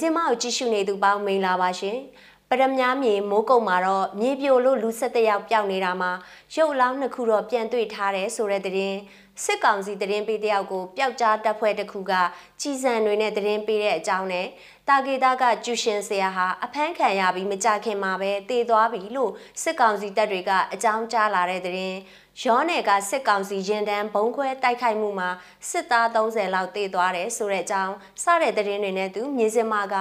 စင်းမကိုကြည့်ရှုနေသူပေါင်းမင်္ဂလာပါရှင်ပရမများမြေမိုးကုတ်မှာတော့မြေပြိုလို့လူဆက်တယောက်ပျောက်နေတာမှာရုပ်လောင်းနှစ်ခုတော့ပြန်တွေ့ထားတယ်ဆိုတဲ့သတင်းစစ်ကောင်စီသတင်းပေးတယောက်ကိုပျောက်ကြားတပ်ဖွဲ့တစ်ခုကကြီးစံတွေနဲ့သတင်းပေးတဲ့အကြောင်းနဲ့တာဂေတာကကျူရှင်ဆရာဟာအဖမ်းခံရပြီးမကြခင်မှာပဲတည်သွားပြီလို့စစ်ကောင်စီတပ်တွေကအကြောင်းကြားလာတဲ့သတင်း ရောနယ်ကစစ်ကောင်စီရင်တန်းဘုံခွဲတိုက်ခိုက်မှုမှာစစ်သား30လောက်တေသွားတယ်ဆိုတဲ့အကြောင်းစတဲ့သတင်းတွေနဲ့သူမြေစင်မာက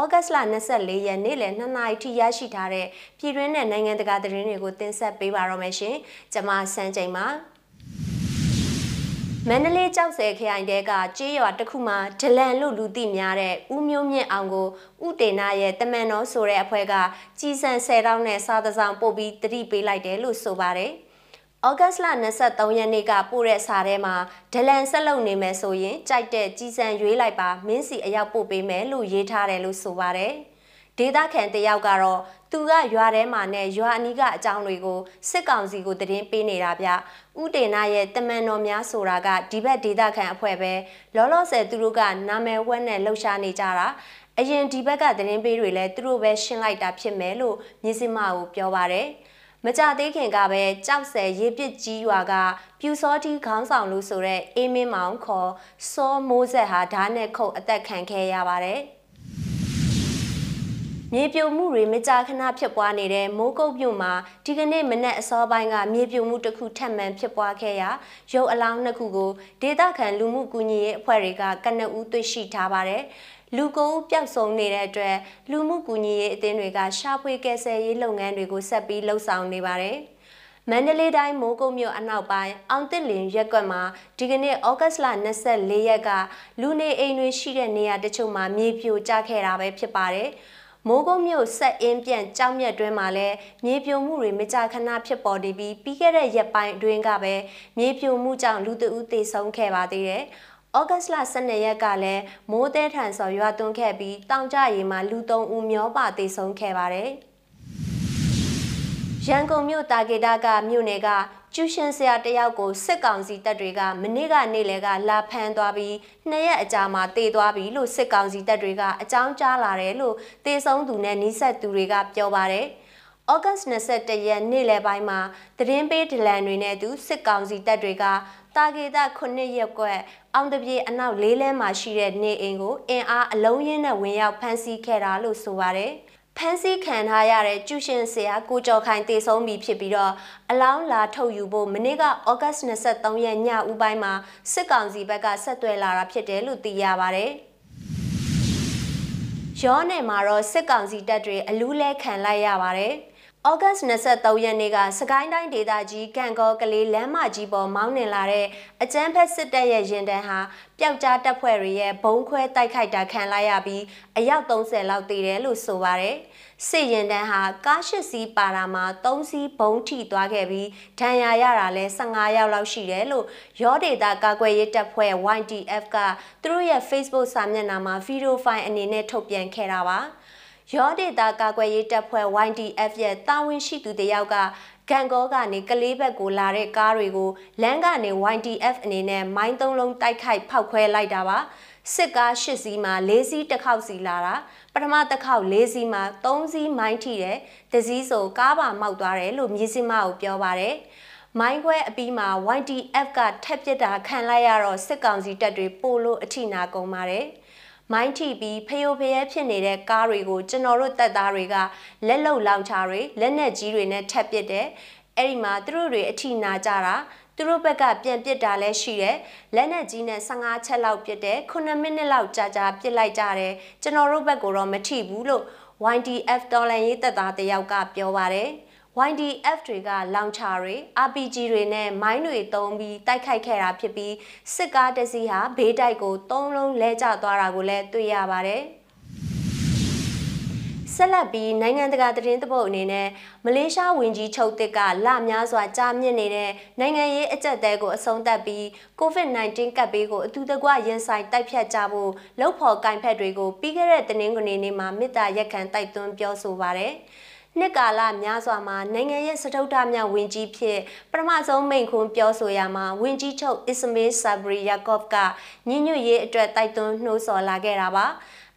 ဩဂတ်လ24ရက်နေ့လယ်2နာရီထိရရှိထားတဲ့ပြည်တွင်းနဲ့နိုင်ငံတကာသတင်းတွေကိုတင်ဆက်ပေးပါရမရှင်။ကျွန်မစန်းချိန်ပါမန္တလေးကြောက်စဲခရိုင်တဲကကြေးရွာတစ်ခုမှာဒလန်လို့လူသိများတဲ့ဦးမျိုးမြင့်အောင်ကိုဥတေနာရဲ့တမန်တော်ဆိုတဲ့အဖွဲ့ကကြီးစံ10တောင်းနဲ့စားသဆောင်ပို့ပြီးတတိပေးလိုက်တယ်လို့ဆိုပါတယ်။။ ဩဂတ်လ23ရက်နေ့ကပို့တဲ့စာထဲမှာဒလန်ဆက်လုပ်နေမယ်ဆိုရင်ကြိုက်တဲ့ကြီးစံရွေးလိုက်ပါမင်းစီအရောက်ပို့ပေးမယ်လို့ရေးထားတယ်လို့ဆိုပါတယ်။ဒေတာခန်တယောက်ကတော့သူကရွာထဲမှာနဲ့ရွာအနီးကအကြောင်းတွေကိုစစ်ကောင်စီကိုသတင်းပေးနေတာဗျ။ဥတေနာရဲ့တမန်တော်များဆိုတာကဒီဘက်ဒေတာခန်အဖွဲ့ပဲလောလောဆယ်သူတို့ကနာမည်ဝက်နဲ့လှုပ်ရှားနေကြတာအရင်ဒီဘက်ကသတင်းပေးတွေလည်းသူတို့ပဲရှင်းလိုက်တာဖြစ်မယ်လို့မြစ်စမကိုပြောပါတယ်။ မကြသေးခင်ကပဲကြောက်ဆယ်ရေပစ်ကြီးရွာကပြူစောတီခေါင်းဆောင်လို့ဆိုတဲ့အေးမင်းမောင်ခေါ်စောမိုးဆက်ဟာဓာတ်နဲ့ခုတ်အသက်ခံခဲ့ရပါတယ် မြေပြိုမှုတွေမကြာခဏဖြစ်ပွားနေတဲ့မိုးကုတ်မြို့မှာဒီကနေ့မနက်အစောပိုင်းကမြေပြိုမှုတစ်ခုထပ်မံဖြစ်ပွားခဲ့ရာရုပ်အလောင်းနှစ်ခုကိုဒေသခံလူမှုကူညီရေးအဖွဲ့တွေကကနအူးတွေ့ရှိထားပါတယ်။လူကိုပျောက်ဆုံးနေတဲ့အတွက်လူမှုကူညီရေးအသင်းတွေကရှာဖွေကယ်ဆယ်ရေးလုပ်ငန်းတွေကိုဆက်ပြီးလှုပ်ဆောင်နေပါတယ်။မန္တလေးတိုင်းမိုးကုတ်မြို့အနောက်ပိုင်းအောင်တစ်လင်ရက်ကွက်မှာဒီကနေ့ဩဂတ်လ24ရက်ကလူနေအိမ်တွေရှိတဲ့နေရာတချို့မှာမြေပြိုကျခဲ့တာပဲဖြစ်ပါတယ်။ မိုးကုတ်မြို့ဆက်အင်းပြန့်ကြောက်မြတ်တွင်းမှာလည်းမြေပြိုမှုတွေမကြာခဏဖြစ်ပေါ်နေပြီးပြီးခဲ့တဲ့ရက်ပိုင်းအတွင်းကပဲမြေပြိုမှုကြောင့်လူတအုပ်သေဆုံးခဲ့ပါသေးတယ်။။ဩဂတ်လ12ရက်ကလည်းမိုးတဲထန်စော်ရွာသွန်းခဲ့ပြီးတောင်ကျရေမှာလူ3ဦးမျောပါသေဆုံးခဲ့ပါတယ်။ ရန်ကုန်မြို့တာဂေတာကမြို့နယ်ကကျူရှင်ဆရာတယောက်ကိုစစ်ကောင်စီတပ်တွေကမနေ့ကနေ့လယ်ကလာဖမ်းသွားပြီးနှစ်ရက်အကြာမှာတေသွားပြီလို့စစ်ကောင်စီတပ်တွေကအကြောင်းကြားလာတယ်လို့တေဆုံးသူနဲ့နှိဆက်သူတွေကပြောပါတယ်။ဩဂတ်21ရက်နေ့လယ်ပိုင်းမှာသတင်းပေးဒလန်တွေနဲ့အတူစစ်ကောင်စီတပ်တွေကတာဂေတာ9ရက်ကွက်အောင်တပြေအနောက်လေးလဲမှာရှိတဲ့နေအိမ်ကိုအင်အားအလုံးရင်းနဲ့ဝင်ရောက်ဖမ်းဆီးခဲ့တာလို့ဆိုပါတယ်။ ဖမ်းဆီးခံထားရတဲ့ကျူရှင်ဆရာကိုကျော်ခိုင်တေဆုံးပြီဖြစ်ပြီးတော့အလောင်းလာထုတ်ယူဖို့မနေ့ကဩဂတ်23ရက်ညဦးပိုင်းမှာစစ်ကောင်စီဘက်ကဆက်သွယ်လာတာဖြစ်တယ်လို့သိရပါတယ်။ရောနယ်မှာတော့စစ်ကောင်စီတပ်တွေအလူးလဲခံလိုက်ရပါတယ်။။ ဩဂတ်23ရက်နေ့ကစကိုင်းတိုင်းဒေသကြီးကံကောကလေးလမ်းမကြီးပေါ်မောင်းနှင်လာတဲ့အကြမ်းဖက်စစ်တပ်ရဲ့ရင်တန်းဟာပျောက်ကြားတပ်ဖွဲ့တွေရဲ့ဘုံခွဲတိုက်ခိုက်တာခံလိုက်ရပြီးအယောက်30လောက်သေတယ်လို့ဆိုပါရယ်။စစ်ရင်တန်းဟာကားရှစ်စီးပါတာမှာ3စီးဘုံထိသွားခဲ့ပြီးဒဏ်ရာရတာလဲ15ယောက်လောက်ရှိတယ်လို့ရောဒေတာကာကွယ်ရေးတပ်ဖွဲ့ YDF ကသူတို့ရဲ့ Facebook စာမျက်နှာမှာဗီဒီယိုဖိုင်အနေနဲ့ထုတ်ပြန်ခဲ့တာပါ။ ရောဒေတာကာကွယ်ရေးတပ်ဖွဲ့ YDF ရဲ့တာဝန်ရှိသူတယောက်ကဂန်ကောကနေကလေးဘက်ကိုလာတဲ့ကားတွေကိုလမ်းကနေ YDF အနေနဲ့မိုင်းသုံးလုံးတိုက်ခိုက်ဖောက်ခွဲလိုက်တာပါစစ်ကား၈စီးမှာ၄စီးတစ်ခေါက်စီလာတာပထမတစ်ခေါက်၄စီးမှာ၃စီးမိုင်းထိတယ်တစည်းဆိုကားပါမောက်သွားတယ်လို့မြေစင်မကိုပြောပါတယ်မိုင်းခွဲအပြီးမှာ YDF ကထက်ပစ်တာခံလိုက်ရတော့စစ်ကောင်စီတပ်တွေပို့လို့အထိနာကုန်ပါတယ်။ မိုင်းထိပြီးဖျို့ဖျဲဖြစ်နေတဲ့ကားတွေကိုကျွန်တော်တို့တပ်သားတွေကလက်လုံလောင်ချတွေလက်နက်ကြီးတွေနဲ့ထပ်ပစ်တယ်အဲ့ဒီမှာသူတို့တွေအထိနာကြတာသူတို့ဘက်ကပြန်ပစ်တာလည်းရှိတယ်လက်နက်ကြီးနဲ့15ချက်လောက်ပစ်တယ်9မိနစ်လောက်ကြာကြာပစ်လိုက်ကြတယ်ကျွန်တော်တို့ဘက်ကတော့မထိဘူးလို့ YDF တော်လန်ရေးတပ်သားတယောက်ကပြောပါတယ် YDF တွေကလောင်ချတွေ RPG တွေနဲ့မိုင်းတွေတုံးပြီးတိုက်ခိုက်ခဲ့တာဖြစ်ပြီးစစ်ကားတစ်စီးဟာဘေးတိုက်ကိုသုံးလုံးလဲကျသွားတာကိုလည်းတွေ့ရပါတယ်။ဆက်လက်ပြီးနိုင်ငံတကာသတင်းသဘုတ်အနေနဲ့မလေးရှားဝန်ကြီးချုပ်တစ်ကလများစွာကြာမြင့်နေတဲ့နိုင်ငံရေးအကြက်တဲကိုအဆုံးသတ်ပြီး COVID-19 ကပ်ဘေးကိုအတူတကွရင်ဆိုင်တိုက်ဖြတ်ကြဖို့လှုပ်ဖော်ကင်ဖက်တွေကိုပြီးခဲ့တဲ့တင်းငွေနေ့မှာမေတ္တာရက်ခံတိုက်တွန်းပြောဆိုပါရယ်။ နှစ်ကာလများစွာမှာနိုင်ငံရဲ့စတုထမြဝင်ကြီးဖြစ်ပထမဆုံးမိန့်ခွန်းပြောဆိုရမှာဝင်ကြီးချုပ်အစ္စမေးဆာဘရီယာကော့ဖ်ကညညွတ်ရေးအတွက်တိုက်တွန်းနှိုးဆော်လာခဲ့တာပါ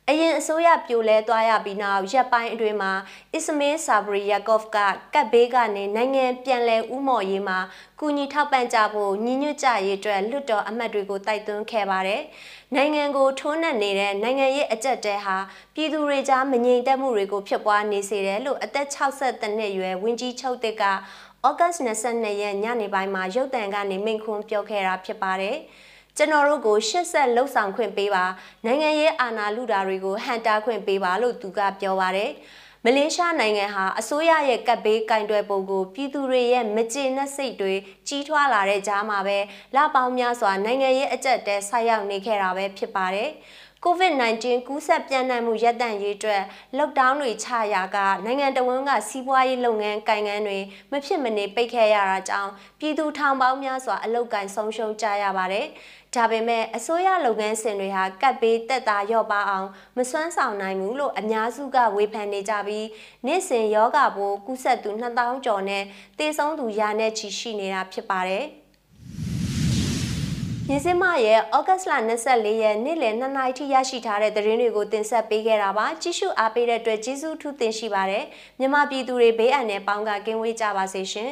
အရင်အစိုးရပြိုလဲသွားရပြီးနောက်ရက်ပိုင်းအတွင်းမှာအစ္စမေးဆာဘရီယာကော့ဖ်ကကတ်ဘေးကနေနိုင်ငံပြန်လည်ဥမော်ရေးမှာကူညီထောက်ပံ့ကြဖို့ညီညွတ်ကြရေးအတွက်လွတ်တော်အမတ်တွေကိုတိုက်တွန်းခဲ့ပါတယ်။နိုင်ငံကိုထိုးနှက်နေတဲ့နိုင်ငံရေးအကြက်တဲဟာပြည်သူတွေကြားမငြိမ်သက်မှုတွေကိုဖြစ်ပွားနေစေတယ်လို့အသက်63နှစ်အရွယ်ဝင်းကြီးချုပ်တစ်ကဩဂတ်22ရက်ညနေပိုင်းမှာရုတ်တံကနေမိန့်ခွန်းပြောခဲ့တာဖြစ်ပါတယ်။ ကျွန်တော်တို့ကိုရှစ်ဆက်လှုပ်ဆောင်ခွင့်ပေးပါနိုင်ငံရေးအာဏာလုတာတွေကိုဟန်တာခွင့်ပေးပါလို့သူကပြောပါတယ်မလေးရှားနိုင်ငံဟာအစိုးရရဲ့ကပ်ဘေးကင်တွယ်ပုံကိုပြည်သူတွေရဲ့မကျေနပ်စိတ်တွေကြီးထွားလာတဲ့ကြားမှာပဲလပေါင်းများစွာနိုင်ငံရေးအကြက်တဲဆိုက်ရောက်နေခဲ့တာပဲဖြစ်ပါတယ်။ COVID-19 ကူးစက်ပြန့်နှံ့မှုရပ်တန့်ရေးအတွက် lockdown တွေချရာကနိုင်ငံတော်ဝန်ကစီးပွားရေးလုပ်ငန်းကိုင်ငန်းတွေမဖြစ်မနေပိတ်ခဲ့ရတာကြောင့်ပြည်သူထောင်ပေါင်းများစွာအလုတ်ကင်ဆုံးရှုံးကြရပါတယ်။ဒါပေမဲ့အစိုးရလုပ်ငန်းစဉ်တွေဟာကပ်ဘေးတက်တာလျော့ပါအောင်မစွမ်းဆောင်နိုင်ဘူးလို့အများစုကဝေဖန်နေကြပြီးနေ့စဉ်ယောဂဘိုးကူးစက်သူ2000ကျော်နဲ့သေဆုံးသူရာနဲ့ချီရှိနေတာဖြစ်ပါတယ်။ မြစင်းမရဲ့ဩဂတ်စ်လ24ရက်နေ့လယ်2နာရီထိရရှိထားတဲ့သတင်းတွေကိုတင်ဆက်ပေးခဲ့တာပါကြည့်ရှုအားပေးတဲ့အတွက်ကျေးဇူးထူးတင်ရှိပါတယ်မြမပြည်သူတွေဘေးအန္တရာယ်ပေါင်းကကင်းဝေးကြပါစေရှင်